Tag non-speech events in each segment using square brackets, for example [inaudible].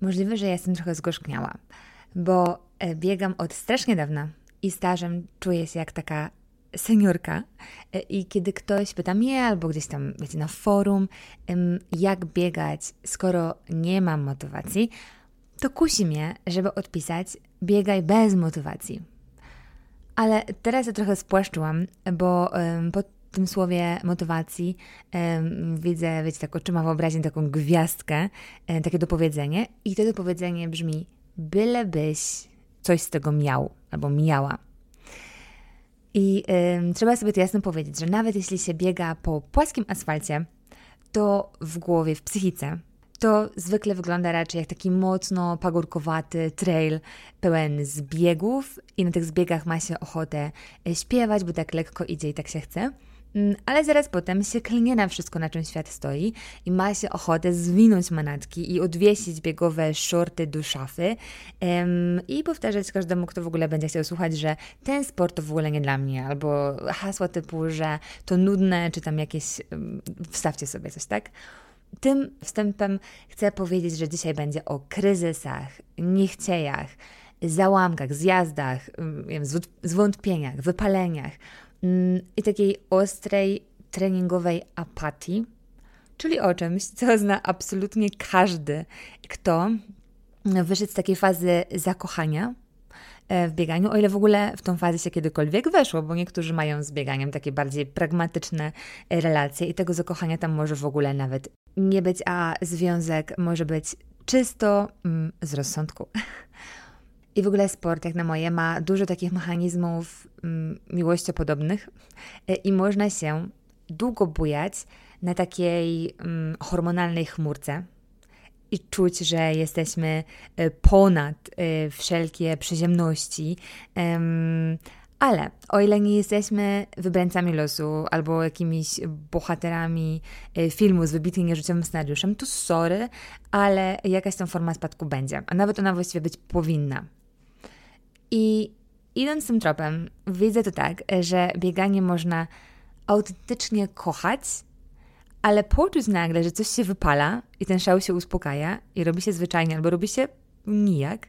Możliwe, że jestem trochę zgorzkniała, bo e, biegam od strasznie dawna i stażem czuję się jak taka seniorka. E, I kiedy ktoś pyta mnie, albo gdzieś tam, wiecie, na forum, jak biegać, skoro nie mam motywacji, to kusi mnie, żeby odpisać: biegaj bez motywacji. Ale teraz ja trochę spłaszczyłam, bo po tym słowie motywacji widzę, wiecie, tak oczyma wyobraźnię taką gwiazdkę, takie dopowiedzenie. I to dopowiedzenie brzmi: bylebyś coś z tego miał albo miała. I trzeba sobie to jasno powiedzieć, że nawet jeśli się biega po płaskim asfalcie, to w głowie, w psychice to zwykle wygląda raczej jak taki mocno pagórkowaty trail pełen zbiegów i na tych zbiegach ma się ochotę e, śpiewać, bo tak lekko idzie i tak się chce. Mm, ale zaraz potem się klnie na wszystko, na czym świat stoi i ma się ochotę zwinąć manatki i odwiesić biegowe shorty do szafy um, i powtarzać każdemu, kto w ogóle będzie chciał słuchać, że ten sport to w ogóle nie dla mnie, albo hasła typu, że to nudne, czy tam jakieś, um, wstawcie sobie coś, tak? Tym wstępem chcę powiedzieć, że dzisiaj będzie o kryzysach, niechciejach, załamkach, zjazdach, zwątpieniach, wypaleniach i takiej ostrej treningowej apatii, czyli o czymś, co zna absolutnie każdy, kto wyszedł z takiej fazy zakochania E, w bieganiu, o ile w ogóle w tą fazę się kiedykolwiek weszło, bo niektórzy mają z bieganiem takie bardziej pragmatyczne e, relacje i tego zakochania tam może w ogóle nawet nie być, a związek może być czysto mm, z rozsądku. [laughs] I w ogóle sport, jak na moje, ma dużo takich mechanizmów mm, miłościopodobnych e, i można się długo bujać na takiej mm, hormonalnej chmurce, i czuć, że jesteśmy e, ponad e, wszelkie przyziemności. Ale o ile nie jesteśmy wybrańcami losu albo jakimiś bohaterami filmu z wybitnie nieżyciowym scenariuszem, to sorry, ale jakaś tam forma spadku będzie, a nawet ona właściwie być powinna. I idąc tym tropem, widzę to tak, że bieganie można autentycznie kochać ale poczuć nagle, że coś się wypala i ten szał się uspokaja i robi się zwyczajnie, albo robi się nijak,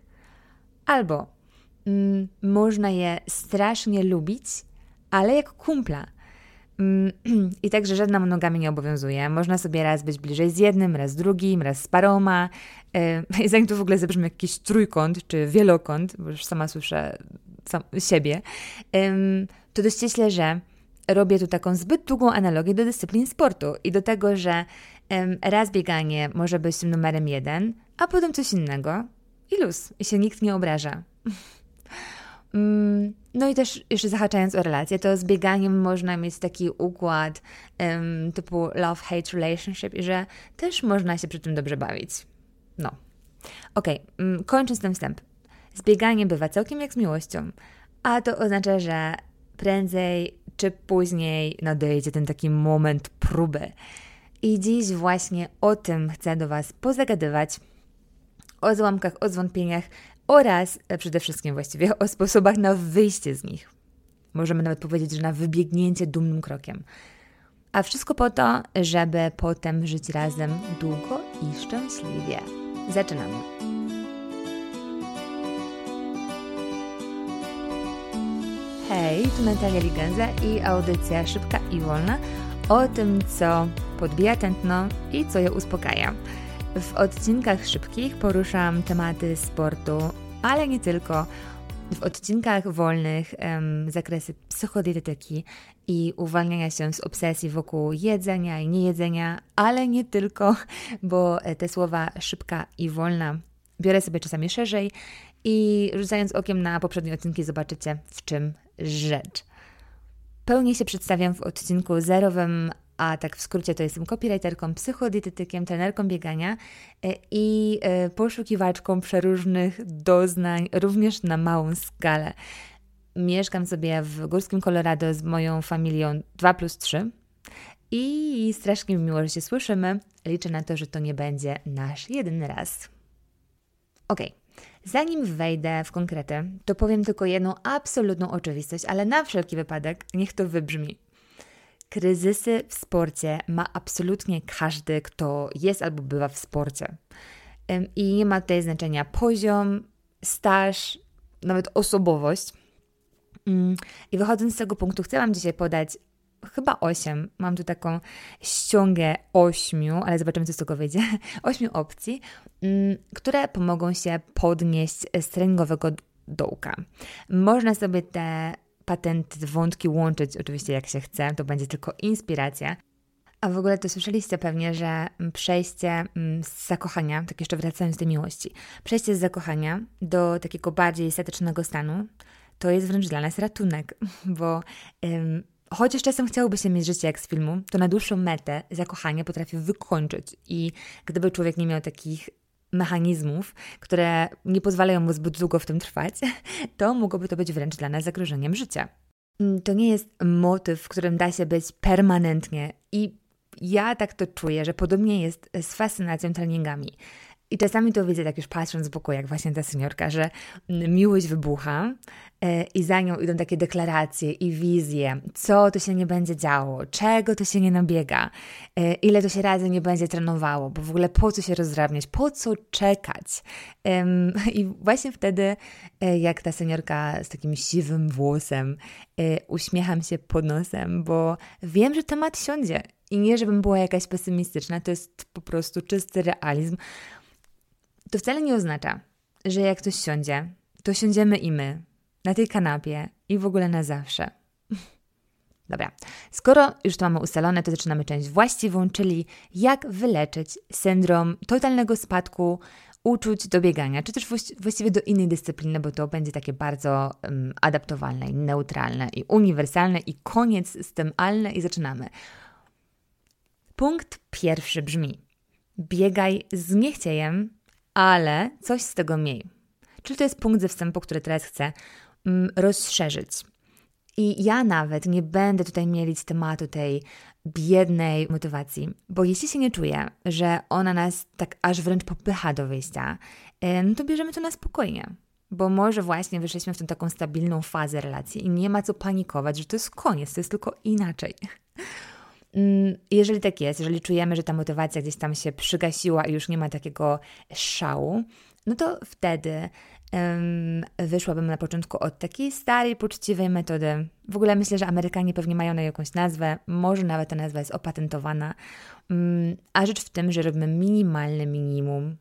albo mm, można je strasznie lubić, ale jak kumpla. Mm, [clears throat] I także żadna monogamia nie obowiązuje. Można sobie raz być bliżej z jednym, raz z drugim, raz z paroma. [laughs] Yy, zanim to w ogóle zabrzmi jakiś trójkąt czy wielokąt, bo już sama słyszę sam, siebie, to dość ściśle, że robię tu taką zbyt długą analogię do dyscyplin sportu i do tego, że raz bieganie może być tym numerem jeden, a potem coś innego i luz, i się nikt nie obraża. [laughs] Mm, no i też jeszcze zahaczając o relacje, to z bieganiem można mieć taki układ um, typu love-hate relationship i że też można się przy tym dobrze bawić. No. Okej, okay, um, kończąc ten wstęp. Z bieganiem bywa całkiem jak z miłością, a to oznacza, że prędzej czy później nadejdzie ten taki moment próby. I dziś właśnie o tym chcę do Was pozagadywać, o złamkach, o zwątpieniach oraz przede wszystkim właściwie o sposobach na wyjście z nich. Możemy nawet powiedzieć, że na wybiegnięcie dumnym krokiem. A wszystko po to, żeby potem żyć razem długo i szczęśliwie. Zaczynamy. Hej, tu Natalia Ligenza i audycja Szybka i Wolna o tym, co podbija tętno i co je uspokaja. W odcinkach szybkich poruszam tematy sportu, ale nie tylko. W odcinkach wolnych zakresy psychodietetyki i uwalniania się z obsesji wokół jedzenia i niejedzenia, ale nie tylko, bo te słowa szybka i wolna biorę sobie czasami szerzej i rzucając okiem na poprzednie odcinki zobaczycie w czym rzecz. Pełnie się przedstawiam w odcinku zerowym, a tak w skrócie to jestem copywriterką, psychodietetykiem, trenerką biegania e, i e, poszukiwaczką przeróżnych doznań, również na małą skalę. Mieszkam sobie w górskim Colorado z moją familią 2 plus 3 i strasznie mi miło, że się słyszymy. Liczę na to, że to nie będzie nasz jedyny raz. Okay. Zanim wejdę w konkrety, to powiem tylko jedną absolutną oczywistość, ale na wszelki wypadek niech to wybrzmi. Kryzysy w sporcie ma absolutnie każdy, kto jest albo bywa w sporcie. i nie ma tutaj znaczenia poziom, staż, nawet osobowość. Mm, I wychodząc z tego punktu, chcę Wam dzisiaj podać chyba osiem. Mam tu taką ściągę ośmiu, ale zobaczymy, co z tego wyjdzie. [laughs] Ośmiu opcji, mm, które pomogą się podnieść z treningowego dołka. Można sobie te patenty, wątki łączyć oczywiście jak się chce, to będzie tylko inspiracja. A w ogóle to słyszeliście pewnie, że przejście mm, z zakochania, tak jeszcze wracając do tej miłości, przejście z zakochania do takiego bardziej estetycznego stanu, to jest wręcz dla nas ratunek, [laughs] bo ym, chociaż czasem chciałoby się mieć życie jak z filmu, to na dłuższą metę zakochanie potrafi wykończyć i gdyby człowiek nie miał takich mechanizmów, które nie pozwalają mu zbyt długo w tym trwać, [laughs] to mogłoby to być wręcz dla nas zagrożeniem życia. Mm, to nie jest motyw, w którym da się być permanentnie i ja tak to czuję, że podobnie jest z fascynacją treningami. I czasami to widzę, tak już patrząc z boku, jak właśnie ta seniorka, że miłość wybucha e, i za nią idą takie deklaracje i wizje, co to się nie będzie działo, czego to się nie nabiega, e, ile to się razy nie będzie trenowało, bo w ogóle po co się rozdrabniać, po co czekać. [laughs] I właśnie wtedy, e, jak ta seniorka z takim siwym włosem, uśmiecham się pod nosem, bo wiem, że temat siądzie. I nie, żebym była jakaś pesymistyczna, to jest po prostu czysty realizm. To wcale nie oznacza, że jak ktoś siądzie, to siądziemy i my, na tej kanapie i w ogóle na zawsze. [laughs] Dobra, skoro już to mamy ustalone, to zaczynamy część właściwą, czyli jak wyleczyć syndrom totalnego spadku uczuć do biegania, czy też właściwie do innej dyscypliny, bo to będzie takie bardzo um, adaptowalne i neutralne i uniwersalne i koniec z tym alne i zaczynamy. Punkt pierwszy brzmi: biegaj z niechciejem ale coś z tego miej. Czyli to jest punkt ze wstępu, który teraz chcę mm, rozszerzyć. I ja nawet nie będę tutaj mielić tematu tej biednej motywacji, bo jeśli się nie czuję, że ona nas tak aż wręcz popycha do wyjścia, no to bierzemy to na spokojnie. Bo może właśnie wyszliśmy w tę taką stabilną fazę relacji i nie ma co panikować, że to jest koniec, to jest tylko inaczej. Mm, jeżeli tak jest, jeżeli czujemy, że ta motywacja gdzieś tam się przygasiła i już nie ma takiego szału, no to wtedy um, wyszłabym na początku od takiej starej, poczciwej metody. W ogóle myślę, że Amerykanie pewnie mają na jakąś nazwę, może nawet ta nazwa jest opatentowana, um, a rzecz w tym, że robimy minimalne minimum.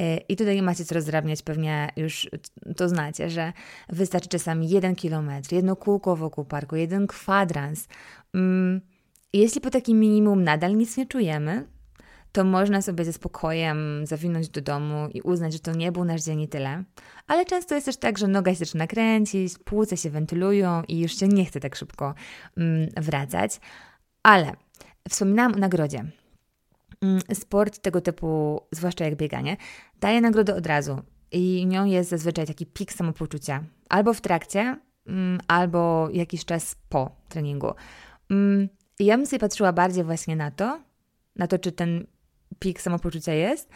E, I tutaj macie co rozdrabniać, pewnie już to znacie, że wystarczy czasami jeden kilometr, jedno kółko wokół parku, jeden kwadrans. Um, jeśli po takim minimum nadal nic nie czujemy, to można sobie ze spokojem zawinąć do domu i uznać, że to nie był nasz dzień i tyle. Ale często jest też tak, że noga się zaczyna kręcić, płuce się wentylują i już się nie chce tak szybko mm, wracać. Ale wspominałam o nagrodzie. Mm, sport tego typu, zwłaszcza jak bieganie, daje nagrodę od razu i nią jest zazwyczaj taki pik samopoczucia. Albo w trakcie, mm, albo jakiś czas po treningu. I ja bym sobie patrzyła bardziej właśnie na to, na to, czy ten pik samopoczucia jest,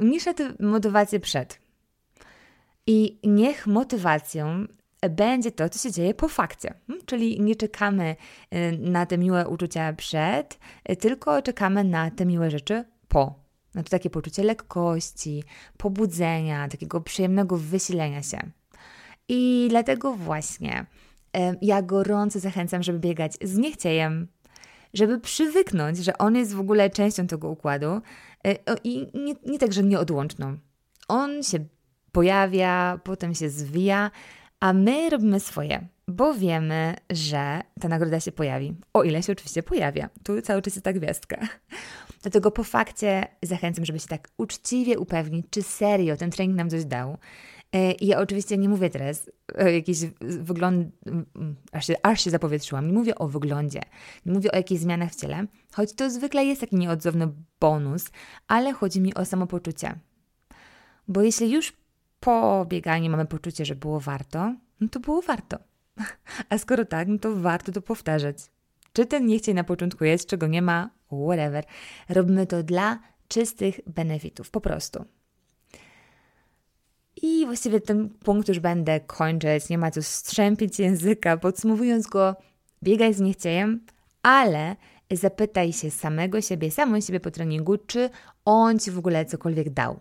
niż na tę motywację przed. I niech motywacją będzie to, co się dzieje po fakcie. Hmm? Czyli nie czekamy y, na te miłe uczucia przed, y, tylko czekamy na te miłe rzeczy po. Na to takie poczucie lekkości, pobudzenia, takiego przyjemnego wysilenia się. I dlatego właśnie ja gorąco zachęcam, żeby biegać z niechciejem, żeby przywyknąć, że on jest w ogóle częścią tego układu e, i nie, nie tak, że nieodłączną. On się pojawia, potem się zwija, a my robimy swoje, bo wiemy, że ta nagroda się pojawi. O ile się oczywiście pojawia. Tu cały czas jest ta gwiazdka. [laughs] Dlatego po fakcie zachęcam, żeby się tak uczciwie upewnić, czy serio ten trening nam coś dał I ja oczywiście nie mówię teraz o jakiejś wygląd... Aż się, aż się zapowietrzyłam. Nie mówię o wyglądzie. Nie mówię o jakichś zmianach w ciele, choć to zwykle jest taki nieodzowny bonus, ale chodzi mi o samopoczucie. Bo jeśli już po bieganiu mamy poczucie, że było warto, no to było warto. [laughs] A skoro tak, no to warto to powtarzać. Czy ten nie chciej na początku jest, czego nie ma, whatever. Robimy to dla czystych benefitów, po prostu. I właściwie ten punkt już będę kończyć, nie ma co strzępić języka. Podsumowując go, biegaj z niechciejem, ale zapytaj się samego siebie, samą siebie po treningu, czy on ci w ogóle cokolwiek dał.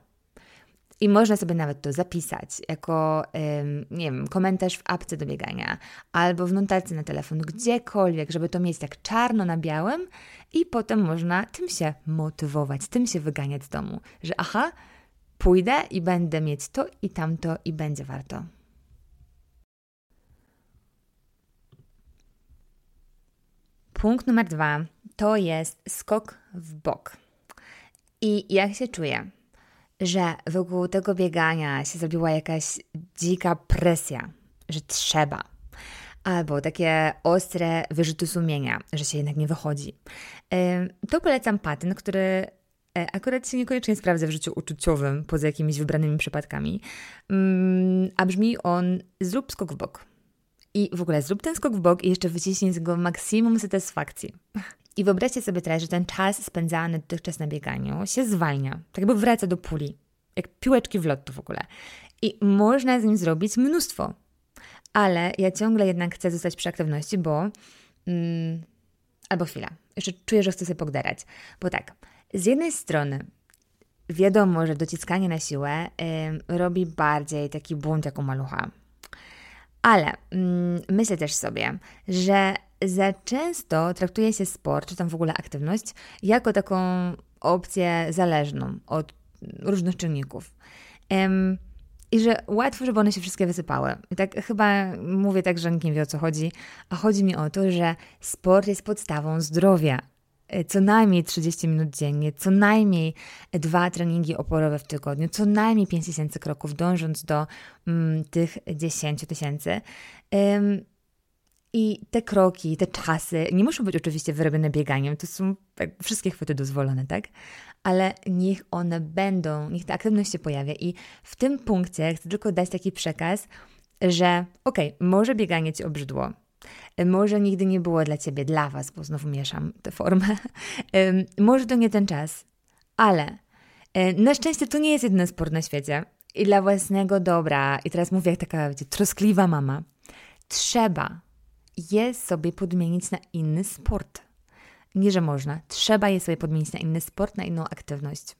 I można sobie nawet to zapisać jako, nie wiem, komentarz w apce do biegania albo w notatce na telefon, gdziekolwiek, żeby to mieć tak czarno na białym i potem można tym się motywować, tym się wyganiać z domu, że aha, pójdę i będę mieć to i tamto i będzie warto. Punkt numer dwa to jest skok w bok. I jak się czuję, że wokół tego biegania się zrobiła jakaś dzika presja, że trzeba, albo takie ostre wyrzuty sumienia, że się jednak nie wychodzi, to polecam patent, który akurat się niekoniecznie sprawdza w życiu uczuciowym, poza jakimiś wybranymi przypadkami, mm, a brzmi on zrób skok w bok. I w ogóle zrób ten skok w bok i jeszcze wyciśnij z go maksimum satysfakcji. I wyobraźcie sobie teraz, że ten czas spędzany dotychczas na bieganiu się zwalnia, tak jakby wraca do puli, jak piłeczki w lotu w ogóle. I można z nim zrobić mnóstwo. Ale ja ciągle jednak chcę zostać przy aktywności, bo... Mm, albo chwila, jeszcze czuję, że chcę sobie pogderać. Bo tak, z jednej strony wiadomo, że dociskanie na siłę y, robi bardziej taki bunt jak u malucha. Ale mm, myślę też sobie, że za często traktuje się sport, czy tam w ogóle aktywność, jako taką opcję zależną od różnych czynników. Um, I że łatwo, żeby one się wszystkie wysypały. I tak chyba mówię tak, że nikt nie wie o co chodzi, a chodzi mi o to, że sport jest podstawą zdrowia. E, co najmniej 30 minut dziennie, co najmniej dwa treningi oporowe w tygodniu, co najmniej 5 tysięcy kroków, dążąc do mm, tych 10 tysięcy. I te kroki, te czasy nie muszą być oczywiście wyrobione bieganiem, to są tak, wszystkie chwyty dozwolone, tak? Ale niech one będą, niech ta aktywność się pojawia. I w tym punkcie chcę tylko dać taki przekaz, że okej, okay, może bieganie ci obrzydło, może nigdy nie było dla ciebie, dla was, bo znowu mieszam tę formę, [laughs] może to nie ten czas, ale e, na szczęście to nie jest jedyny sport na świecie. I dla własnego dobra, i teraz mówię jak taka, wiecie, troskliwa mama, trzeba je sobie podmienić na inny sport. Nie, że można. Trzeba je sobie podmienić na inny sport, na inną aktywność.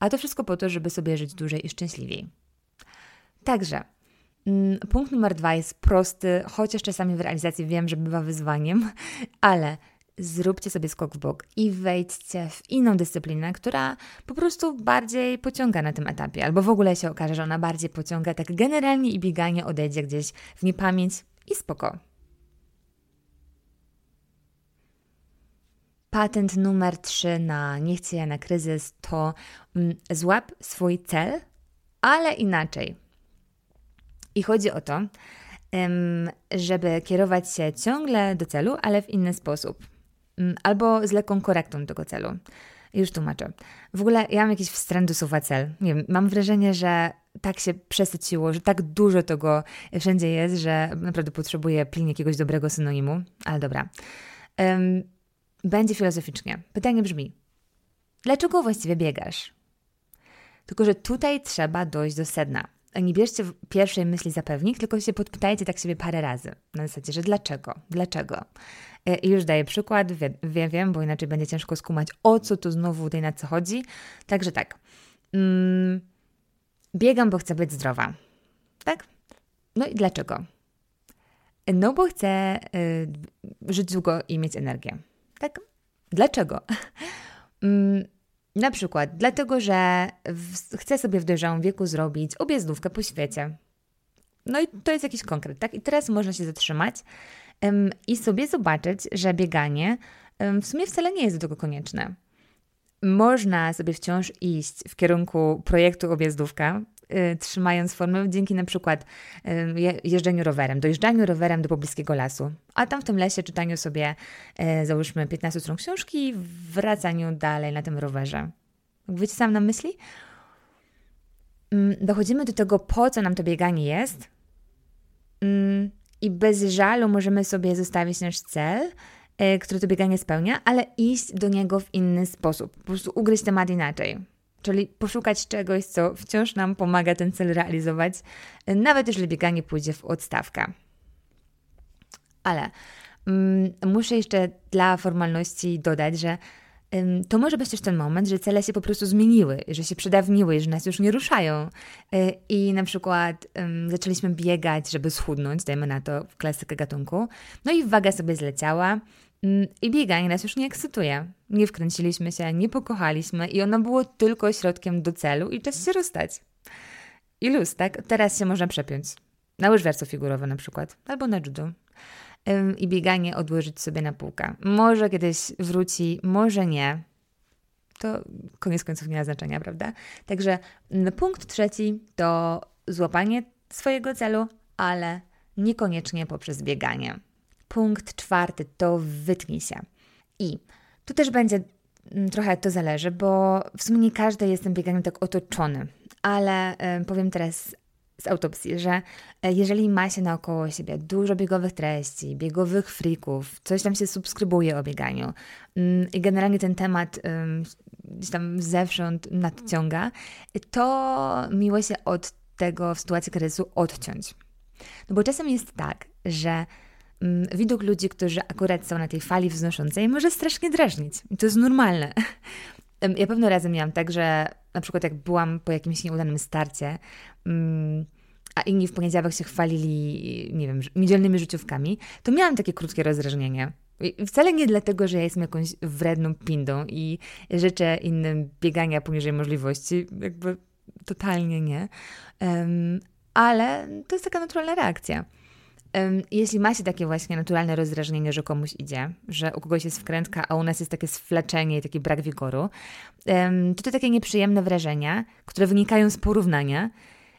A to wszystko po to, żeby sobie żyć dłużej i szczęśliwiej. Także punkt numer dwa jest prosty, chociaż czasami w realizacji wiem, że bywa wyzwaniem, ale zróbcie sobie skok w bok i wejdźcie w inną dyscyplinę, która po prostu bardziej pociąga na tym etapie, albo w ogóle się okaże, że ona bardziej pociąga, tak generalnie i bieganie odejdzie gdzieś w niepamięć i spoko. Patent numer 3 na nie chcę na kryzys to mm, złap swój cel, ale inaczej. I chodzi o to, żeby kierować się ciągle do celu, ale w inny sposób. Mm, albo z lekką korektą tego celu. Już tłumaczę. W ogóle ja mam jakiś wstręt do słowa cel. Nie wiem, mam wrażenie, że tak się przesyciło, że tak dużo tego wszędzie jest, że naprawdę potrzebuję pilnie jakiegoś dobrego synonimu. Ale dobra. Będzie filozoficznie. Pytanie brzmi: dlaczego właściwie biegasz? Tylko, że tutaj trzeba dojść do sedna. Nie bierzcie pierwszej myśli za pewnik, tylko się podpytajcie tak siebie parę razy. Na zasadzie, że dlaczego? Dlaczego? E, I już daję przykład, wie, wiem, bo inaczej będzie ciężko skumać, o co tu znowu tutaj na co chodzi. Także tak. Mm, biegam, bo chcę być zdrowa. Tak? No i dlaczego? No bo chcę y, żyć długo i mieć energię. Tak? Dlaczego? [laughs] Na przykład dlatego, że chcę sobie w dojrzałym wieku zrobić objazdówkę po świecie. No i to jest jakiś konkret, tak? I teraz można się zatrzymać um, i sobie zobaczyć, że bieganie um, w sumie wcale nie jest do tego konieczne. Można sobie wciąż iść w kierunku projektu objazdówka, trzymając formę dzięki na przykład y, jeżdżeniu rowerem, dojeżdżaniu rowerem do pobliskiego lasu, a tam w tym lesie czytaniu sobie y, załóżmy 15 stron książki i wracaniu dalej na tym rowerze. Wiecie sam na myśli? Mm, dochodzimy do tego, po co nam to bieganie jest mm, i bez żalu możemy sobie zostawić nasz cel, który to bieganie spełnia, ale iść do niego w inny sposób, po prostu ugryźć temat inaczej. Czyli poszukać czegoś, co wciąż nam pomaga ten cel realizować, nawet jeżeli bieganie pójdzie w odstawkę. Ale mm, muszę jeszcze dla formalności dodać, że to może być też ten moment, że cele się po prostu zmieniły, że się przedawniły, że nas już nie ruszają. Y, I na przykład um, zaczęliśmy biegać, żeby schudnąć, dajmy na to klasykę gatunku. No i waga sobie zleciała. Um, I bieganie nas już nie ekscytuje. Nie wkręciliśmy się, nie pokochaliśmy i ono było tylko środkiem do celu i czas się rozstać. I luz, tak? Teraz się można przepiąć. Na łyżwiarstwo figurowe na przykład, albo na judo i bieganie odłożyć sobie na półkę. Może kiedyś wróci, może nie. To koniec końców nie ma znaczenia, prawda? Także mm, punkt trzeci to złapanie swojego celu, ale niekoniecznie poprzez bieganie. Punkt czwarty to wytnij się. I tu też będzie mm, trochę to zależy, bo w sumie nie każdy jest tym bieganiem tak otoczony. Ale powiem teraz z autopsji, że e, jeżeli ma się naokoło siebie dużo biegowych treści, biegowych frików, coś tam się subskrybuje o bieganiu mm, i generalnie ten temat gdzieś tam zewsząd nadciąga, to miło się od tego w sytuacji kryzysu odciąć. No bo czasem jest tak, że widok ludzi, którzy akurat są na tej fali wznoszącej, może strasznie drażnić. I to jest normalne. [laughs] Ja pewno razem miałam tak, że na przykład jak byłam po jakimś nieudanym starcie, mm, a inni w poniedziałek się chwalili, nie wiem, niedzielnymi życiówkami, to miałam takie krótkie rozdrażnienie. I wcale nie dlatego, że ja jestem jakąś wredną pindą i życzę innym biegania poniżej możliwości, jakby totalnie nie. Um, ale to jest taka naturalna reakcja. Jeśli macie takie właśnie naturalne rozdrażnienie, że komuś idzie, że u kogoś jest wkrętka, a u nas jest takie sfleczenie i taki brak wigoru, to te takie nieprzyjemne wrażenia, które wynikają z porównania,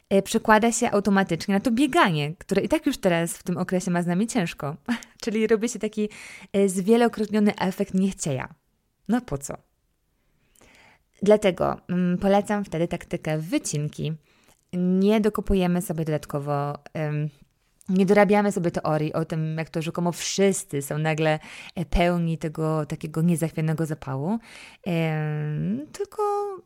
e, przekłada się automatycznie na to bieganie, które i tak już teraz w tym okresie ma z nami ciężko. [laughs] Czyli robi się taki e, zwielokrotniony efekt niechcieja. No po co? Dlatego mm, polecam wtedy taktykę wycinki. Nie dokopujemy sobie dodatkowo nie dorabiamy sobie teorii o tym, jak to rzekomo wszyscy są nagle e, pełni tego takiego niezachwianego zapału, tylko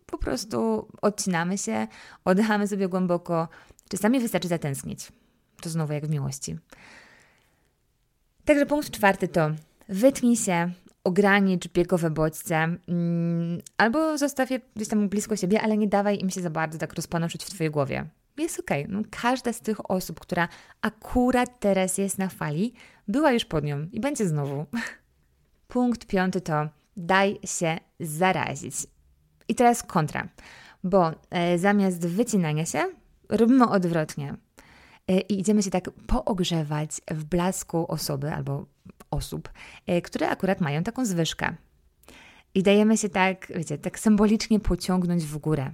po prostu odcinamy się, oddychamy sobie głęboko. Czasami wystarczy zatęsknić. To znowu jak w miłości. Także punkt czwarty to wytnij się, ogranicz biegowe bodźce, mm, albo zostaw je gdzieś tam blisko siebie, ale nie dawaj im się za bardzo tak rozpanoszyć w Twojej głowie jest. Okay. No, każda z tych osób, która akurat teraz jest na fali, była już pod nią i będzie znowu. [laughs] Punkt piąty to daj się zarazić. I teraz kontra, bo e, zamiast wycinania się, robimy odwrotnie. E, I idziemy się tak poogrzewać w blasku osoby albo osób, e, które akurat mają taką zwyżkę. I dajemy się tak, wiecie, tak symbolicznie pociągnąć w górę.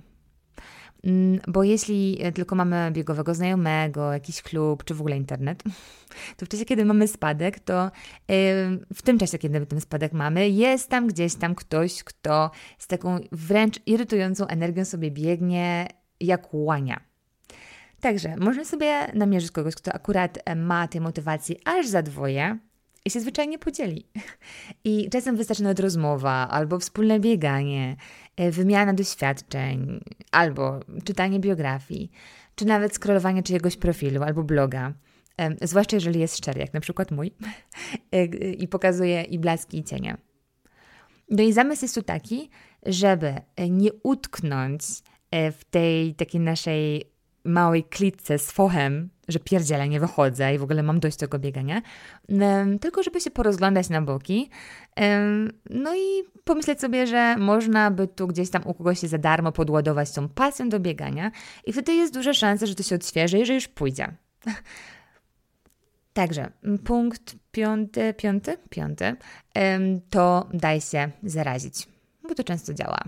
Mm, bo jeśli e, tylko mamy biegowego znajomego, jakiś klub, czy w ogóle internet, [laughs] to w czasie, kiedy mamy spadek, to e, w tym czasie, kiedy ten spadek mamy, jest tam gdzieś tam ktoś, kto z taką wręcz irytującą energią sobie biegnie jak łania. Także można sobie namierzyć kogoś, kto akurat e, ma tej motywacji aż za dwoje, i się zwyczajnie podzieli. I czasem wystarczy nawet rozmowa, albo wspólne bieganie, e, wymiana doświadczeń, albo czytanie biografii, czy nawet scrollowanie czyjegoś profilu albo bloga. Zwłaszcza jeżeli jest szczery, jak na przykład mój, [laughs] e, i pokazuje i blaski, i cienie. No i zamysł jest tu taki, żeby nie utknąć e, w tej takiej naszej małej klitce z fochem, że pierdziele, nie wychodzę i w ogóle mam dość tego biegania, tylko żeby się porozglądać na boki, no i pomyśleć sobie, że można by tu gdzieś tam u kogoś się za darmo podładować tą pasją do biegania i wtedy jest duża szansa, że to się odświeży i że już pójdzie. [laughs] Także punkt piąty, piąty, piąty, to daj się zarazić, bo to często działa.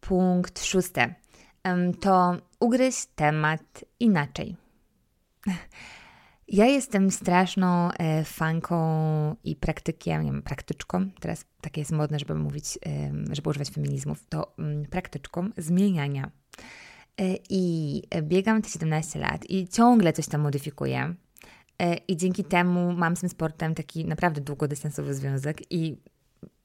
Punkt szósty to ugryź temat inaczej. [laughs] Ja jestem straszną e, fanką i praktykiem, nie wiem, praktyczką, teraz takie jest modne, żeby mówić, żeby używać feminizmów, to mm, praktyczką zmieniania. E, I biegam te 17 lat i ciągle coś tam modyfikuję. E, I dzięki temu mam z tym sportem taki naprawdę długodystansowy związek i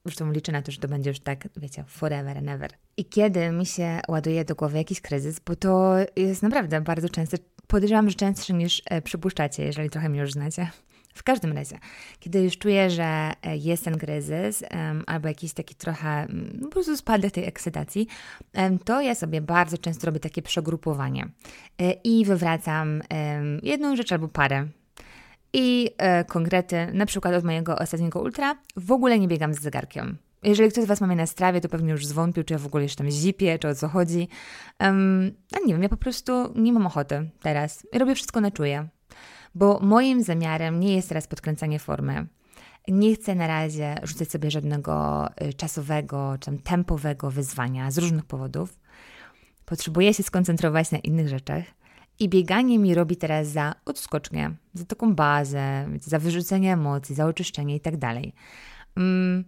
Zresztą liczę na to, że to będzie już tak, wiecie, forever and ever. I kiedy mi się ładuje do głowy jakiś kryzys, bo to jest naprawdę bardzo często, podejrzewam, że częstsze niż e, przypuszczacie, jeżeli trochę mnie już znacie. W każdym razie, kiedy już czuję, że e, jest ten kryzys albo jakiś taki trochę po prostu spadek tej ekscytacji, to ja sobie bardzo często robię takie przegrupowanie e, i wywracam jedną rzecz albo parę. I konkrety, na przykład od mojego ostatniego ultra, w ogóle nie biegam z zegarkiem. Jeżeli ktoś z Was ma mnie na strawie, to pewnie już zwątpił, czy ja w ogóle jeszcze tam zipię, czy o co chodzi. Um, a nie wiem, ja po prostu nie mam ochoty teraz. Robię wszystko na czuje. Bo moim zamiarem nie jest teraz podkręcanie formy. Nie chcę na razie rzucać sobie żadnego y, czasowego czy tam tempowego wyzwania z różnych powodów. Potrzebuję się skoncentrować na innych rzeczach. I bieganie mi robi teraz za odskocznię, za taką bazę, za wyrzucenie emocji, za oczyszczenie i tak dalej. Mm,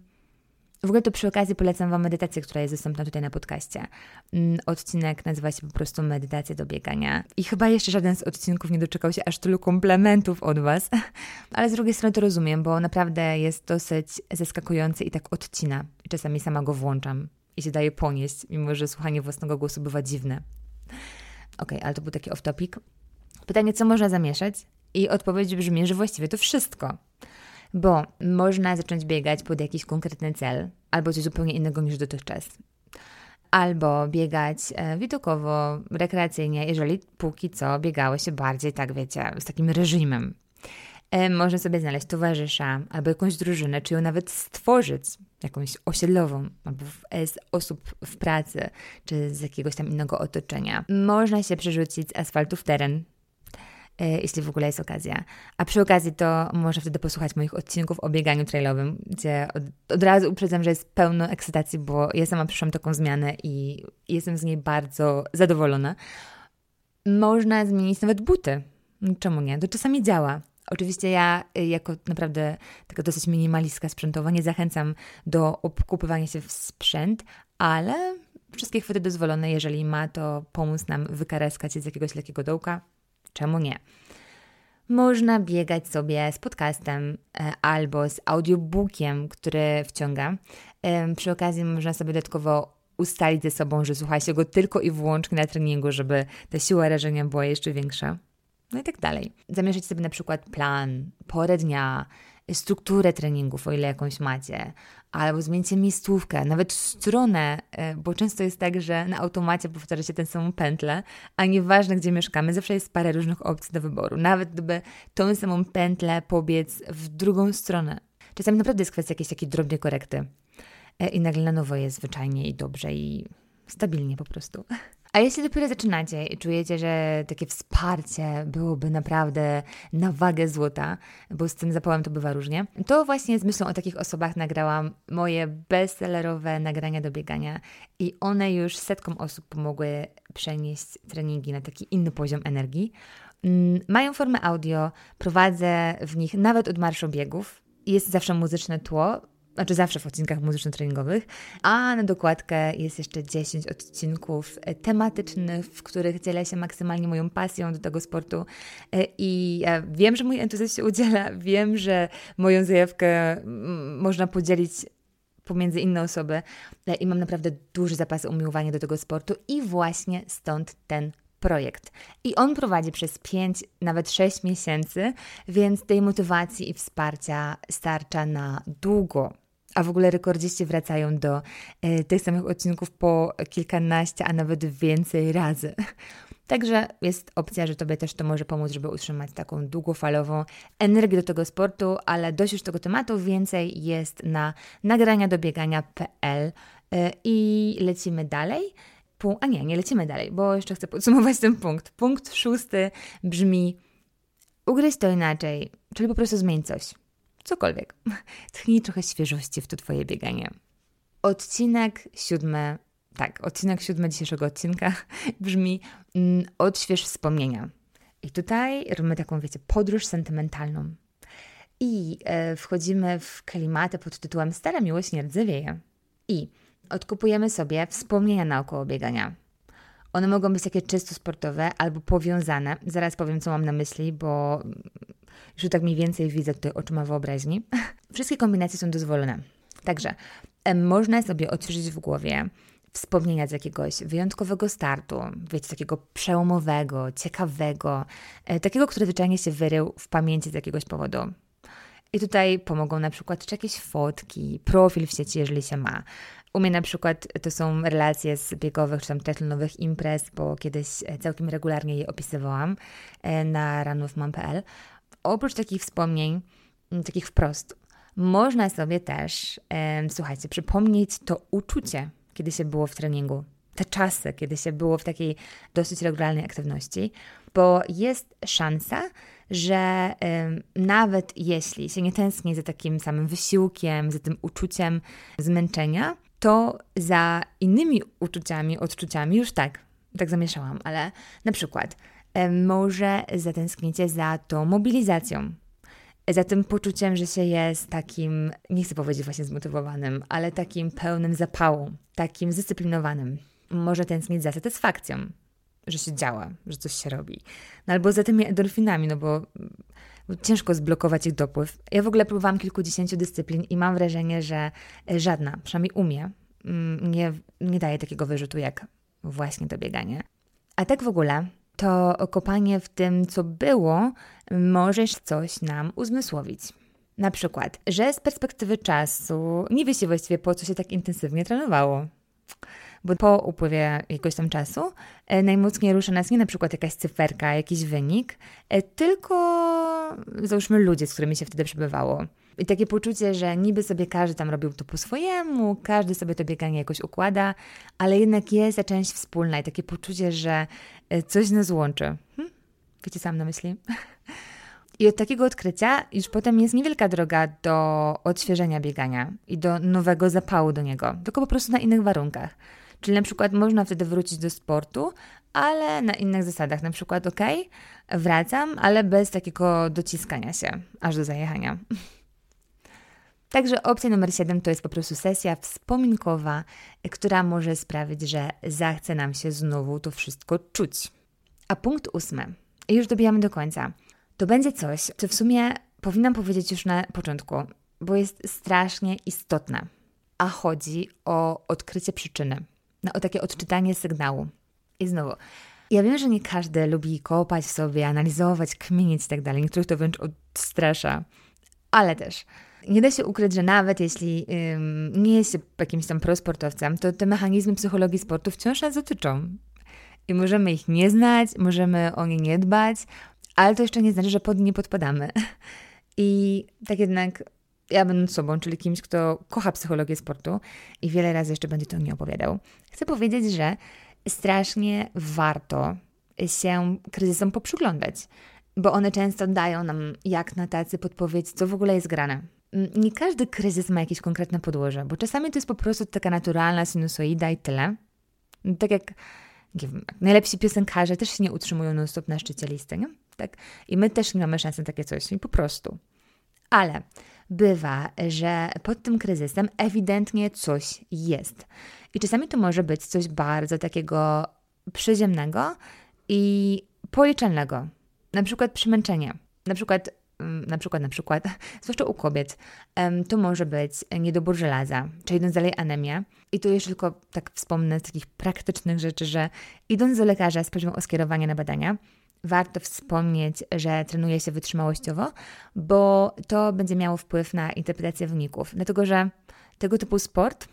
w ogóle to przy okazji polecam Wam medytację, która jest dostępna tutaj na podcaście. Mm, odcinek nazywa się po prostu Medytacja do biegania. I chyba jeszcze żaden z odcinków nie doczekał się aż tylu komplementów od Was, [laughs] ale z drugiej strony to rozumiem, bo naprawdę jest dosyć zaskakujący i tak odcina. Czasami sama go włączam i się daje ponieść, mimo że słuchanie własnego głosu bywa dziwne. Ok, ale to był taki off-topic. Pytanie, co można zamieszać? I odpowiedź brzmi, że właściwie to wszystko bo można zacząć biegać pod jakiś konkretny cel albo coś zupełnie innego niż dotychczas. Albo biegać e, widokowo, rekreacyjnie, jeżeli póki co biegało się bardziej, tak wiecie, z takim reżimem. E, można sobie znaleźć towarzysza albo jakąś drużynę, czy ją nawet stworzyć, jakąś osiedlową, albo z osób w pracy, czy z jakiegoś tam innego otoczenia. Można się przerzucić z asfaltu w teren, E, jeśli w ogóle jest okazja. A przy okazji to może wtedy posłuchać moich odcinków o bieganiu trailowym, gdzie od, od razu uprzedzam, że jest pełno ekscytacji, bo ja sama przyszłam taką zmianę i jestem z niej bardzo zadowolona. Można zmienić nawet buty. Czemu nie? To czasami działa. Oczywiście ja, y, jako naprawdę taka dosyć minimalistka sprzętowa, nie zachęcam do obkupywania się w sprzęt, ale wszystkie chwyty dozwolone, jeżeli ma to pomóc nam wykareskać się z jakiegoś lekkiego dołka, Czemu nie? Można biegać sobie z podcastem e, albo z audiobookiem, który wciąga. Przy okazji można sobie dodatkowo ustalić ze sobą, że słucha się go tylko i wyłącznie na treningu, żeby ta siła rażenia była jeszcze większa. No i tak dalej. Zamierzyć sobie na przykład plan, porę dnia, strukturę treningów, o ile jakąś macie, albo zmieńcie miejscówkę, nawet stronę, e, bo często jest tak, że na automacie powtarza się tę samą pętlę, a nieważne gdzie mieszkamy, zawsze jest parę różnych opcji do wyboru. Nawet gdyby tą samą pętlę pobiec w drugą stronę. Czasami naprawdę jest kwestia jakiejś takiej drobnej korekty e, i nagle na nowo jest zwyczajnie i dobrze i stabilnie po prostu. A jeśli dopiero zaczynacie i czujecie, że takie wsparcie byłoby naprawdę na wagę złota, bo z tym zapałem to bywa różnie, to właśnie z myślą o takich osobach nagrałam moje bestsellerowe nagrania do biegania i one już setkom osób pomogły przenieść treningi na taki inny poziom energii. Mm, mają formę audio, prowadzę w nich nawet od marszu biegów. Jest zawsze muzyczne tło, znaczy zawsze w odcinkach muzyczno-treningowych, a na dokładkę jest jeszcze 10 odcinków e, tematycznych, w których dzielę się maksymalnie moją pasją do tego sportu e, i wiem, że mój entuzjazm się udziela, wiem, że moją zajawkę można podzielić pomiędzy inne osoby e, i mam naprawdę duży zapas umiłowania do tego sportu i właśnie stąd ten projekt. I on prowadzi przez 5, nawet 6 miesięcy, więc tej motywacji i wsparcia starcza na długo. A w ogóle rekordziści wracają do e, tych samych odcinków po kilkanaście, a nawet więcej razy. [laughs] Także jest opcja, że Tobie też to może pomóc, żeby utrzymać taką długofalową energię do tego sportu, ale dość już tego tematu, więcej jest na nagrania do biegania.pl e, i lecimy dalej. a nie, nie lecimy dalej, bo jeszcze chcę podsumować ten punkt. Punkt szósty brzmi ugryź to inaczej, czyli po prostu zmień coś cokolwiek. [laughs] Tchnij trochę świeżości w to Twoje bieganie. Odcinek siódmy, tak, odcinek siódmy dzisiejszego odcinka [laughs] brzmi mm, odśwież wspomnienia. I tutaj robimy taką, wiecie, podróż sentymentalną. I e, wchodzimy w klimaty pod tytułem Stara miłość nie rdzewieje. I odkupujemy sobie wspomnienia naokoło biegania. One mogą być takie czysto sportowe albo powiązane. Zaraz powiem, co mam na myśli, bo że tak mniej więcej widzę tutaj oczyma wyobraźni. [laughs] Wszystkie kombinacje są dozwolone. Także można sobie odświeżyć w głowie wspomnienia z jakiegoś wyjątkowego startu, wiecie, takiego przełomowego, ciekawego, e, takiego, który zwyczajnie się wyrył w pamięci z jakiegoś powodu. I tutaj pomogą na przykład czy jakieś fotki, profil w sieci, jeżeli się ma. U mnie na przykład to są relacje z biegowych czy tam triatlonowych imprez, bo kiedyś e, całkiem regularnie je opisywałam e, na ranówmam.pl. Oprócz takich wspomnień, takich wprost, można sobie też, słuchajcie, przypomnieć to uczucie, kiedy się było w treningu, te czasy, kiedy się było w takiej dosyć regularnej aktywności, bo jest szansa, że nawet jeśli się nie tęskni za takim samym wysiłkiem, za tym uczuciem zmęczenia, to za innymi uczuciami, odczuciami już tak, tak zamieszałam, ale na przykład może zatęsknicie za tą mobilizacją, za tym poczuciem, że się jest takim, nie chcę powiedzieć właśnie zmotywowanym, ale takim pełnym zapału, takim zdyscyplinowanym. Może tęsknić za satysfakcją, że się działa, że coś się robi. No albo za tymi endorfinami, no bo, bo ciężko zblokować ich dopływ. Ja w ogóle próbowałam kilkudziesięciu dyscyplin i mam wrażenie, że żadna, przynajmniej u mnie, mm, nie, nie daje takiego wyrzutu jak właśnie to bieganie. A tak w ogóle, to kopanie w tym, co było, możesz coś nam uzmysłowić. Na przykład, że z perspektywy czasu nie wie się właściwie po co się tak intensywnie trenowało. Bo po upływie jakiegoś tam czasu e, najmocniej rusza nas nie na przykład jakaś cyferka, jakiś wynik, e, tylko załóżmy ludzie, z którymi się wtedy przebywało. I takie poczucie, że niby sobie każdy tam robił to po swojemu, każdy sobie to bieganie jakoś układa, ale jednak jest ta część wspólna i takie poczucie, że coś nas łączy. Hm? Wiecie sam na myśli? [laughs] I od takiego odkrycia już potem jest niewielka droga do odświeżenia biegania i do nowego zapału do niego, tylko po prostu na innych warunkach. Czyli na przykład można wtedy wrócić do sportu, ale na innych zasadach. Na przykład, ok, wracam, ale bez takiego dociskania się aż do zajechania. [laughs] Także opcja numer 7 to jest po prostu sesja wspominkowa, która może sprawić, że zachce nam się znowu to wszystko czuć. A punkt ósmy, już dobijamy do końca, to będzie coś, co w sumie powinnam powiedzieć już na początku, bo jest strasznie istotne. A chodzi o odkrycie przyczyny, no, o takie odczytanie sygnału. I znowu, ja wiem, że nie każdy lubi kopać w sobie, analizować, kminić i tak dalej. Niektórych to wręcz odstrasza. Ale też nie da się ukryć, że nawet jeśli ym, nie jest się jakimś tam prosportowcem, to te mechanizmy psychologii sportu wciąż nas dotyczą. I możemy ich nie znać, możemy o nie nie dbać, ale to jeszcze nie znaczy, że pod nie podpadamy. I tak jednak ja będąc sobą, czyli kimś, kto kocha psychologię sportu i wiele razy jeszcze będzie to nie opowiadał, chcę powiedzieć, że strasznie warto się kryzysom poprzyglądać, bo one często dają nam jak na tacy podpowiedź, co w ogóle jest grane nie każdy kryzys ma jakieś konkretne podłoże, bo czasami to jest po prostu taka naturalna sinusoida i tyle. Tak jak nie wiem, najlepsi piosenkarze też się nie utrzymują non-stop na szczycie listy, nie? Tak? I my też nie mamy szansy na takie coś, i po prostu. Ale bywa, że pod tym kryzysem ewidentnie coś jest. I czasami to może być coś bardzo takiego przyziemnego i policzalnego. Na przykład przemęczenie. Na przykład na przykład, na przykład, [laughs] zwłaszcza u kobiet, to może być niedobór żelaza, czy idąc dalej anemia. I tu jeszcze tylko tak wspomnę z takich praktycznych rzeczy, że idąc do lekarza z prośbą o skierowanie na badania, warto wspomnieć, że trenuje się wytrzymałościowo, bo to będzie miało wpływ na interpretację wyników. Dlatego, że tego typu sport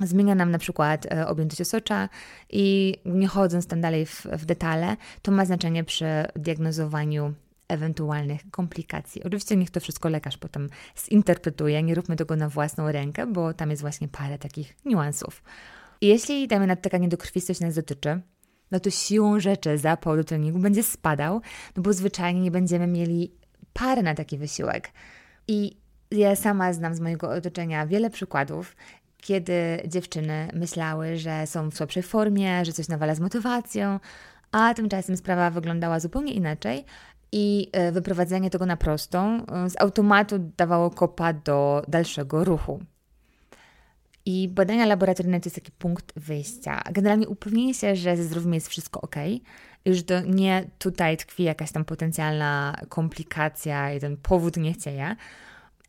zmienia nam na przykład e, objętość osocza i nie chodząc tam dalej w, w detale, to ma znaczenie przy diagnozowaniu ewentualnych komplikacji. Oczywiście niech to wszystko lekarz potem zinterpretuje, nie róbmy tego na własną rękę, bo tam jest właśnie parę takich niuansów. Jeśli, dajmy na taka niedokrwistość nas dotyczy, no to siłą rzeczy zapał do treningu będzie spadał, no bo zwyczajnie nie będziemy mieli pary na taki wysiłek. I ja sama znam z mojego otoczenia wiele przykładów, kiedy dziewczyny myślały, że są w słabszej formie, że coś nawala z motywacją, a tymczasem sprawa wyglądała zupełnie inaczej, i e, wyprowadzenie tego na prostą e, z automatu dawało kopa do dalszego ruchu. I badania laboratoryjne to jest taki punkt wyjścia. Generalnie upewnienie się, że ze zdrowiem jest wszystko ok, że to nie tutaj tkwi jakaś tam potencjalna komplikacja ten powód nie niechcieja,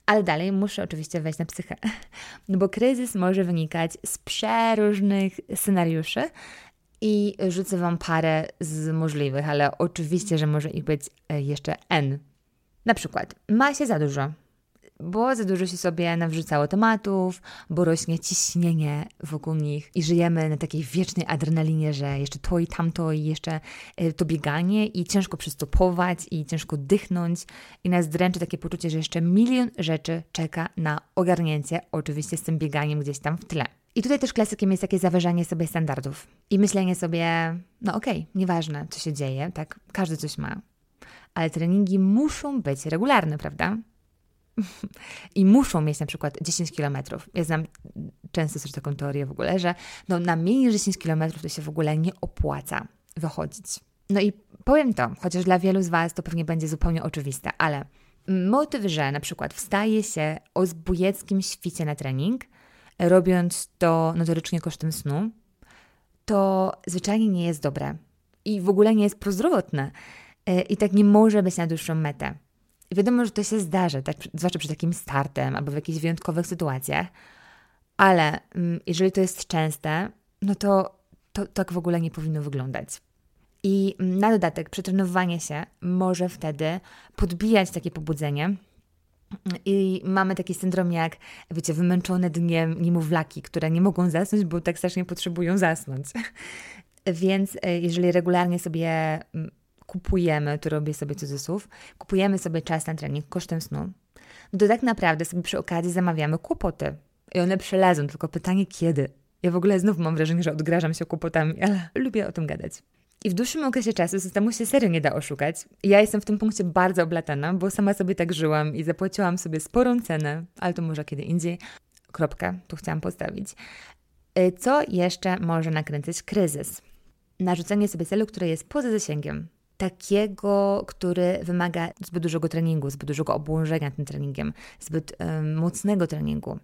ale dalej muszę oczywiście wejść na psychę, no [laughs] bo kryzys może wynikać z przeróżnych scenariuszy i rzucę Wam parę z możliwych, ale oczywiście, że może ich być e, jeszcze N. Na przykład, ma się za dużo. bo za dużo się sobie nawrzucało tematów, bo rośnie ciśnienie wokół nich i żyjemy na takiej wiecznej adrenalinie, że jeszcze to i tamto i jeszcze y, to bieganie i ciężko przystopować i ciężko dychnąć i nas dręczy takie poczucie, że jeszcze milion rzeczy czeka na ogarnięcie, oczywiście z tym bieganiem gdzieś tam w tle. I tutaj też klasykiem jest takie zawyżanie sobie standardów i myślenie sobie, no okej, okay, nieważne co się dzieje, tak, każdy coś ma, ale treningi muszą być regularne, prawda? [laughs] I muszą mieć na przykład 10 km. Ja znam często też taką teorię w ogóle, że no, na mniej niż 10 km to się w ogóle nie opłaca wychodzić. No i powiem to, chociaż dla wielu z Was to pewnie będzie zupełnie oczywiste, ale motyw, że na przykład wstaje się o zbójeckim świcie na trening, robiąc to notorycznie kosztem snu, to zwyczajnie nie jest dobre i w ogóle nie jest prozdrowotne. E, I tak nie może być na dłuższą metę. Wiadomo, że to się zdarzy, tak, zwłaszcza przed takim startem albo w jakichś wyjątkowych sytuacjach, ale mm, jeżeli to jest częste, no to, to tak w ogóle nie powinno wyglądać. I mm, na dodatek przetrenowywanie się może wtedy podbijać takie pobudzenie. I mamy taki syndrom jak, wiecie, wymęczone dniem niemowlaki, które nie mogą zasnąć, bo tak strasznie potrzebują zasnąć. [laughs] Więc e, jeżeli regularnie sobie mm, kupujemy, tu robię sobie cudzysłów, kupujemy sobie czas na trening kosztem snu, to tak naprawdę sobie przy okazji zamawiamy kłopoty. I one przelezą, tylko pytanie kiedy. Ja w ogóle znów mam wrażenie, że odgrażam się kłopotami, ale lubię o tym gadać. I w dłuższym okresie czasu systemu się serio nie da oszukać. Ja jestem w tym punkcie bardzo oblatana, bo sama sobie tak żyłam i zapłaciłam sobie sporą cenę, ale to może kiedy indziej. Kropkę, tu chciałam postawić. Y, co jeszcze może nakręcić kryzys? Narzucenie sobie celu, który jest poza zasięgiem takiego, który wymaga zbyt dużego treningu, zbyt dużego obłożenia tym treningiem, zbyt mocnego treningu.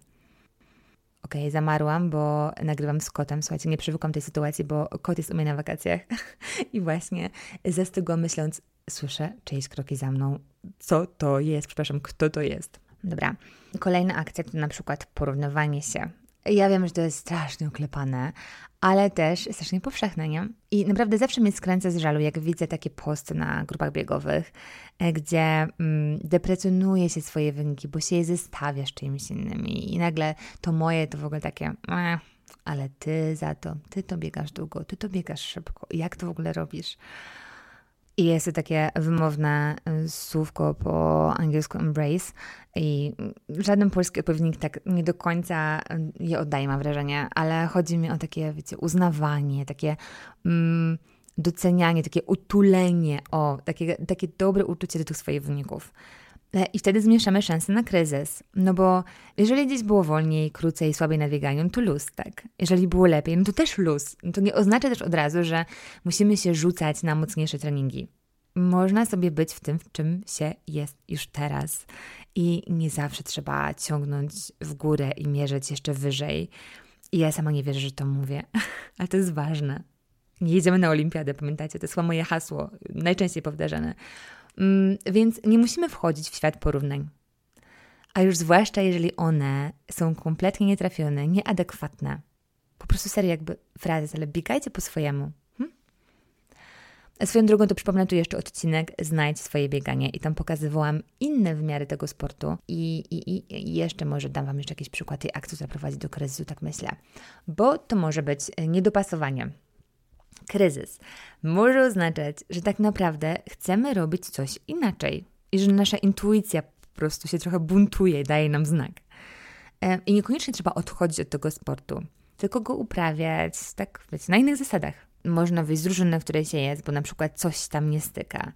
Okej, okay, zamarłam, bo nagrywam z kotem. Słuchajcie, nie przywykłam tej sytuacji, bo kot jest u mnie na wakacjach. [laughs] I właśnie zastygłam myśląc, słyszę czyjeś kroki za mną. Co to jest? Przepraszam, kto to jest? Dobra. Kolejna akcja to na przykład porównywanie się. Ja wiem, że to jest strasznie oklepane, ale też strasznie powszechne, nie? I naprawdę zawsze mnie skręca z żalu, jak widzę takie posty na grupach biegowych, e, gdzie mm, deprecjonuje się swoje wyniki, bo się je zestawia z czyimiś innymi i nagle to moje to w ogóle takie... Eh, ale ty za to, ty to biegasz długo, ty to biegasz szybko. Jak to w ogóle robisz? I jest takie wymowne y, słówko po angielsku embrace i żaden polski odpowiednik tak nie do końca y, je oddaje, mam wrażenie, ale chodzi mi o takie, wiecie, uznawanie, takie mm, docenianie, takie utulenie, o, takie, takie dobre uczucie do tych swoich wyników. E, I wtedy zmniejszamy szanse na kryzys. No bo jeżeli gdzieś było wolniej, krócej, słabiej na bieganiu, no to luz, tak? Jeżeli było lepiej, no to też luz. No to nie oznacza też od razu, że musimy się rzucać na mocniejsze treningi. Można sobie być w tym, w czym się jest już teraz. I nie zawsze trzeba ciągnąć w górę i mierzyć jeszcze wyżej. I ja sama nie wierzę, że to mówię, [laughs] ale to jest ważne. Nie jedziemy na olimpiadę, pamiętacie? To jest moje hasło, najczęściej powtarzane. Mm, więc nie musimy wchodzić w świat porównań. A już zwłaszcza, jeżeli one są kompletnie nietrafione, nieadekwatne. Po prostu serio jakby frazes, ale biegajcie po swojemu. Hm? Swoją drogą to przypomnę tu jeszcze odcinek Znajdź swoje bieganie i tam pokazywałam inne wymiary tego sportu i, i, i jeszcze może dam Wam jeszcze jakiś przykład tej akcji, która prowadzi do kryzysu, tak myślę. Bo to może być niedopasowanie kryzys może oznaczać, że tak naprawdę chcemy robić coś inaczej i że nasza intuicja po prostu się trochę buntuje, daje nam znak. E, I niekoniecznie trzeba odchodzić od tego sportu, tylko go uprawiać tak wiecie, na innych zasadach. Można wyjść z drużyny, w której się jest, bo na przykład coś tam nie styka.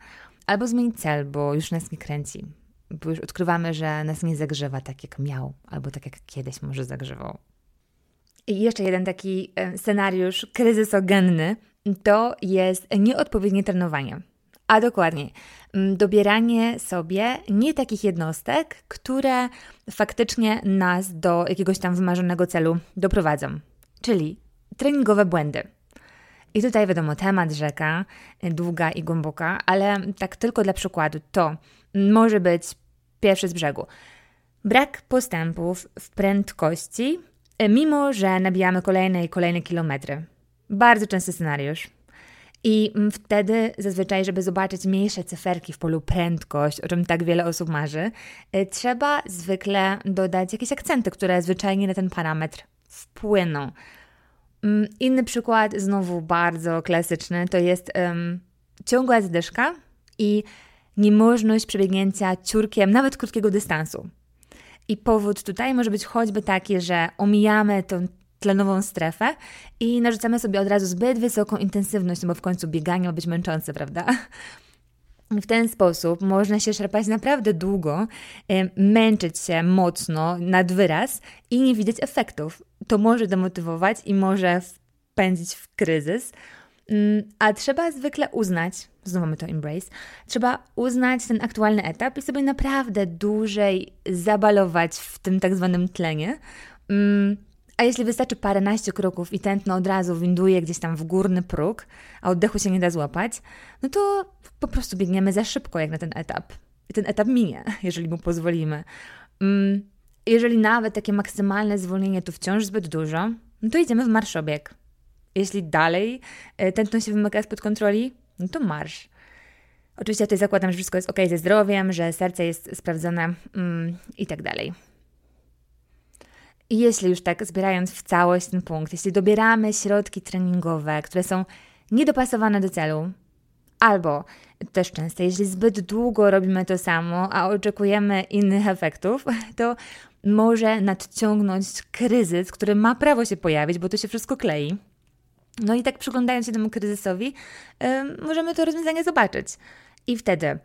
Albo zmienić cel, bo już nas nie kręci. Bo już odkrywamy, że nas nie zagrzewa tak, jak miał, albo tak, jak kiedyś może zagrzewał. I jeszcze jeden taki e, scenariusz kryzysogenny, to jest nieodpowiednie trenowanie. A dokładniej, mm, dobieranie sobie nie takich jednostek, które faktycznie nas do jakiegoś tam wymarzonego celu doprowadzą, czyli treningowe błędy. I tutaj wiadomo, temat rzeka, długa i głęboka, ale tak tylko dla przykładu, to może być pierwszy z brzegu. Brak postępów w prędkości, mimo że nabijamy kolejne i kolejne kilometry. Bardzo częsty scenariusz. I mm, wtedy zazwyczaj, żeby zobaczyć mniejsze cyferki w polu prędkość, o czym tak wiele osób marzy, y, trzeba zwykle dodać jakieś akcenty, które zwyczajnie na ten parametr wpłyną. Mm, inny przykład, znowu bardzo klasyczny, to jest um, ciągła zadyszka i niemożność przebiegnięcia ciurkiem nawet krótkiego dystansu. I powód tutaj może być choćby taki, że omijamy tą tlenową strefę i narzucamy sobie od razu zbyt wysoką intensywność, no bo w końcu bieganie ma być męczące, prawda? W ten sposób można się szarpać naprawdę długo, męczyć się mocno, nad wyraz i nie widzieć efektów. To może demotywować i może wpędzić w kryzys. Mm, a trzeba zwykle uznać, znowu mamy to embrace, trzeba uznać ten aktualny etap i sobie naprawdę dłużej zabalować w tym tak zwanym tlenie. A jeśli wystarczy paręnaście kroków i tętno od razu winduje gdzieś tam w górny próg, a oddechu się nie da złapać, no to po prostu biegniemy za szybko jak na ten etap. I ten etap minie, [laughs] jeżeli mu pozwolimy. Mm, jeżeli nawet takie maksymalne zwolnienie to wciąż zbyt dużo, no to idziemy w marszobieg. Jeśli dalej e, tętno się wymyka spod kontroli, no to marsz. Oczywiście tutaj zakładam, że wszystko jest ok ze zdrowiem, że serce jest sprawdzone mm, i tak dalej. I jeśli już tak zbierając w całość ten punkt, jeśli dobieramy środki treningowe, które są niedopasowane do celu, albo też często, jeśli zbyt długo robimy to samo, a oczekujemy innych efektów, [laughs] to może nadciągnąć kryzys, który ma prawo się pojawić, bo to się wszystko klei. No i tak przyglądając się temu kryzysowi, yy, możemy to rozwiązanie zobaczyć. I wtedy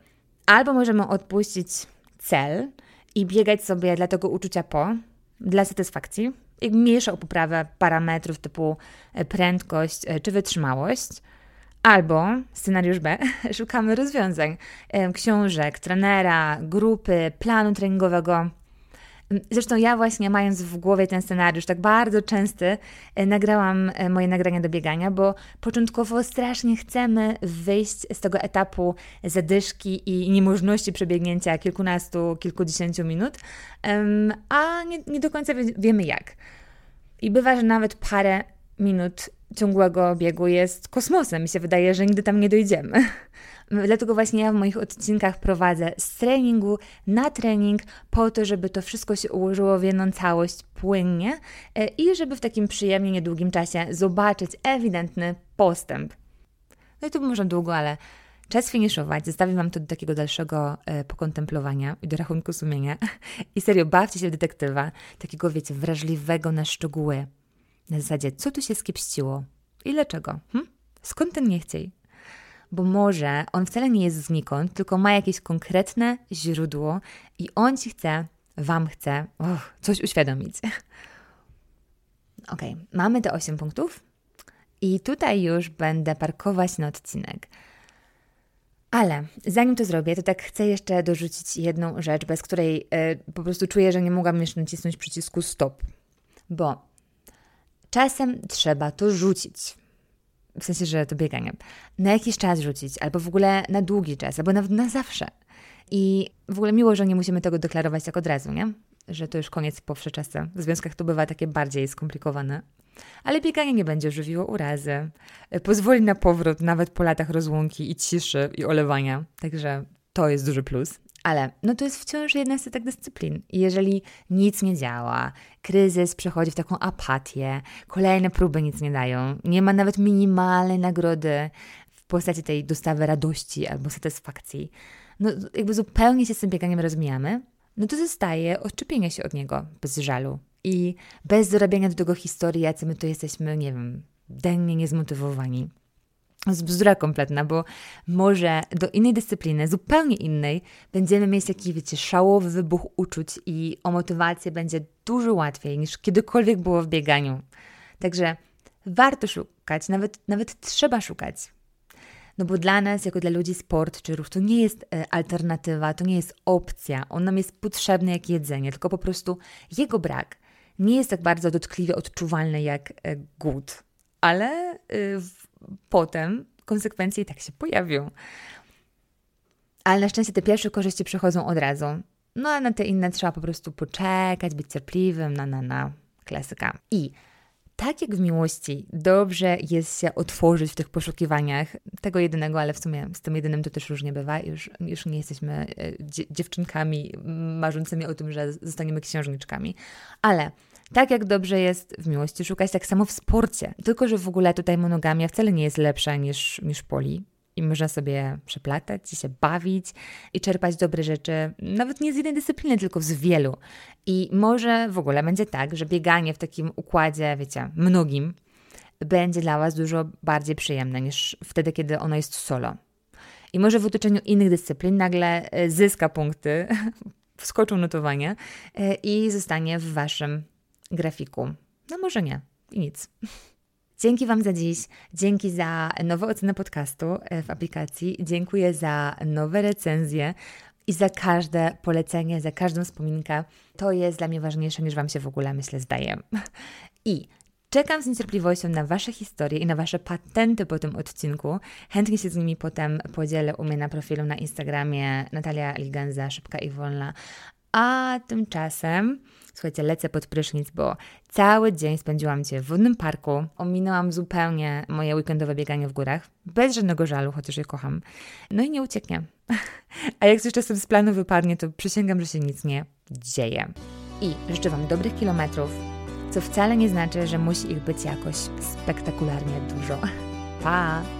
albo możemy odpuścić cel i biegać sobie dla tego uczucia po, dla satysfakcji, jak mniejsza o poprawę parametrów typu e, prędkość e, czy wytrzymałość. Albo scenariusz B, [laughs] szukamy rozwiązań, e, książek, trenera, grupy, planu treningowego, Zresztą ja właśnie mając w głowie ten scenariusz tak bardzo częsty, e, nagrałam e, moje nagrania do biegania, bo początkowo strasznie chcemy wyjść z tego etapu zadyszki i niemożności przebiegnięcia kilkunastu, kilkudziesięciu minut, a nie, nie do końca wiemy jak. I bywa, że nawet parę minut ciągłego biegu jest kosmosem. Mi się wydaje, że nigdy tam nie dojdziemy. [laughs] Dlatego właśnie ja w moich odcinkach prowadzę z treningu na trening po to, żeby to wszystko się ułożyło w jedną całość płynnie e, i żeby w takim przyjemnie niedługim czasie zobaczyć ewidentny postęp. No i to można długo, ale czas finiszować. Zostawię Wam to do takiego dalszego e, pokontemplowania i do rachunku sumienia. [laughs] I serio, bawcie się w detektywa, takiego, wiecie, wrażliwego na szczegóły. Na zasadzie, co tu się skiepściło i dlaczego? Hm? Skąd ten nie chciej? Bo może on wcale nie jest znikąd, tylko ma jakieś konkretne źródło i on ci chce, wam chce coś uświadomić. Ok, mamy te 8 punktów i tutaj już będę parkować na odcinek. Ale zanim to zrobię, to tak chcę jeszcze dorzucić jedną rzecz, bez której y, po prostu czuję, że nie mogłam jeszcze nacisnąć przycisku stop. Bo czasem trzeba to rzucić w sensie, że to bieganie, na jakiś czas rzucić, albo w ogóle na długi czas, albo nawet na zawsze. I w ogóle miło, że nie musimy tego deklarować tak od razu, nie? Że to już koniec po wsze czasy. W związkach to bywa takie bardziej skomplikowane. Ale bieganie nie będzie żywiło urazy. Pozwoli na powrót nawet po latach rozłąki i ciszy i olewania. Także to jest duży plus. Ale no to jest wciąż jedna z tych dyscyplin. I jeżeli nic nie działa, kryzys przechodzi w taką apatię, kolejne próby nic nie dają, nie ma nawet minimalnej nagrody w postaci tej dostawy radości albo satysfakcji, no jakby zupełnie się z tym bieganiem rozmijamy, no to zostaje odczepienie się od niego bez żalu i bez dorabiania do tego historii, jacy my tu jesteśmy, nie wiem, dennie niezmotywowani jest bzdura kompletna, bo może do innej dyscypliny, zupełnie innej, będziemy mieć jakiś, wiecie, szałowy wybuch uczuć i o motywację będzie dużo łatwiej niż kiedykolwiek było w bieganiu. Także warto szukać, nawet, nawet trzeba szukać. No bo dla nas, jako dla ludzi sport czy ruch, to nie jest e, alternatywa, to nie jest opcja. On nam jest potrzebny jak jedzenie, tylko po prostu jego brak nie jest tak bardzo dotkliwie odczuwalny jak e, głód. Ale y, potem konsekwencje i tak się pojawią. Ale na szczęście te pierwsze korzyści przychodzą od razu. No a na te inne trzeba po prostu poczekać, być cierpliwym, na na na. Klasyka. I tak jak w miłości, dobrze jest się otworzyć w tych poszukiwaniach tego jedynego, ale w sumie z tym jedynym to też różnie bywa. Już, już nie jesteśmy e, dziewczynkami marzącymi o tym, że zostaniemy księżniczkami. Ale tak jak dobrze jest w miłości szukać, tak samo w sporcie. Tylko, że w ogóle tutaj monogamia wcale nie jest lepsza niż, niż poli. I można sobie przeplatać, się bawić i czerpać dobre rzeczy, nawet nie z jednej dyscypliny, tylko z wielu. I może w ogóle będzie tak, że bieganie w takim układzie, wiecie, mnogim, będzie dla Was dużo bardziej przyjemne niż wtedy, kiedy ono jest solo. I może w otoczeniu innych dyscyplin nagle e, zyska punkty, [laughs] wskoczą notowania e, i zostanie w Waszym grafiku. No może nie i nic. [laughs] Dzięki Wam za dziś, dzięki za nowe oceny podcastu e, w aplikacji, dziękuję za nowe recenzje i za każde polecenie, za każdą wspominkę. To jest dla mnie ważniejsze niż Wam się w ogóle, myślę, zdaje. [laughs] I Czekam z niecierpliwością na Wasze historie i na Wasze patenty po tym odcinku. Chętnie się z nimi potem podzielę u mnie na profilu na Instagramie Natalia Liganza, szybka i wolna. A tymczasem, słuchajcie, lecę pod prysznic, bo cały dzień spędziłam Cię w wodnym parku. Ominęłam zupełnie moje weekendowe bieganie w górach. Bez żadnego żalu, chociaż je kocham. No i nie ucieknie. [laughs] A jak coś czasem z planu wypadnie, to przysięgam, że się nic nie dzieje. I życzę Wam dobrych kilometrów, co wcale nie znaczy, że musi ich być jakoś spektakularnie dużo. [laughs] Pa!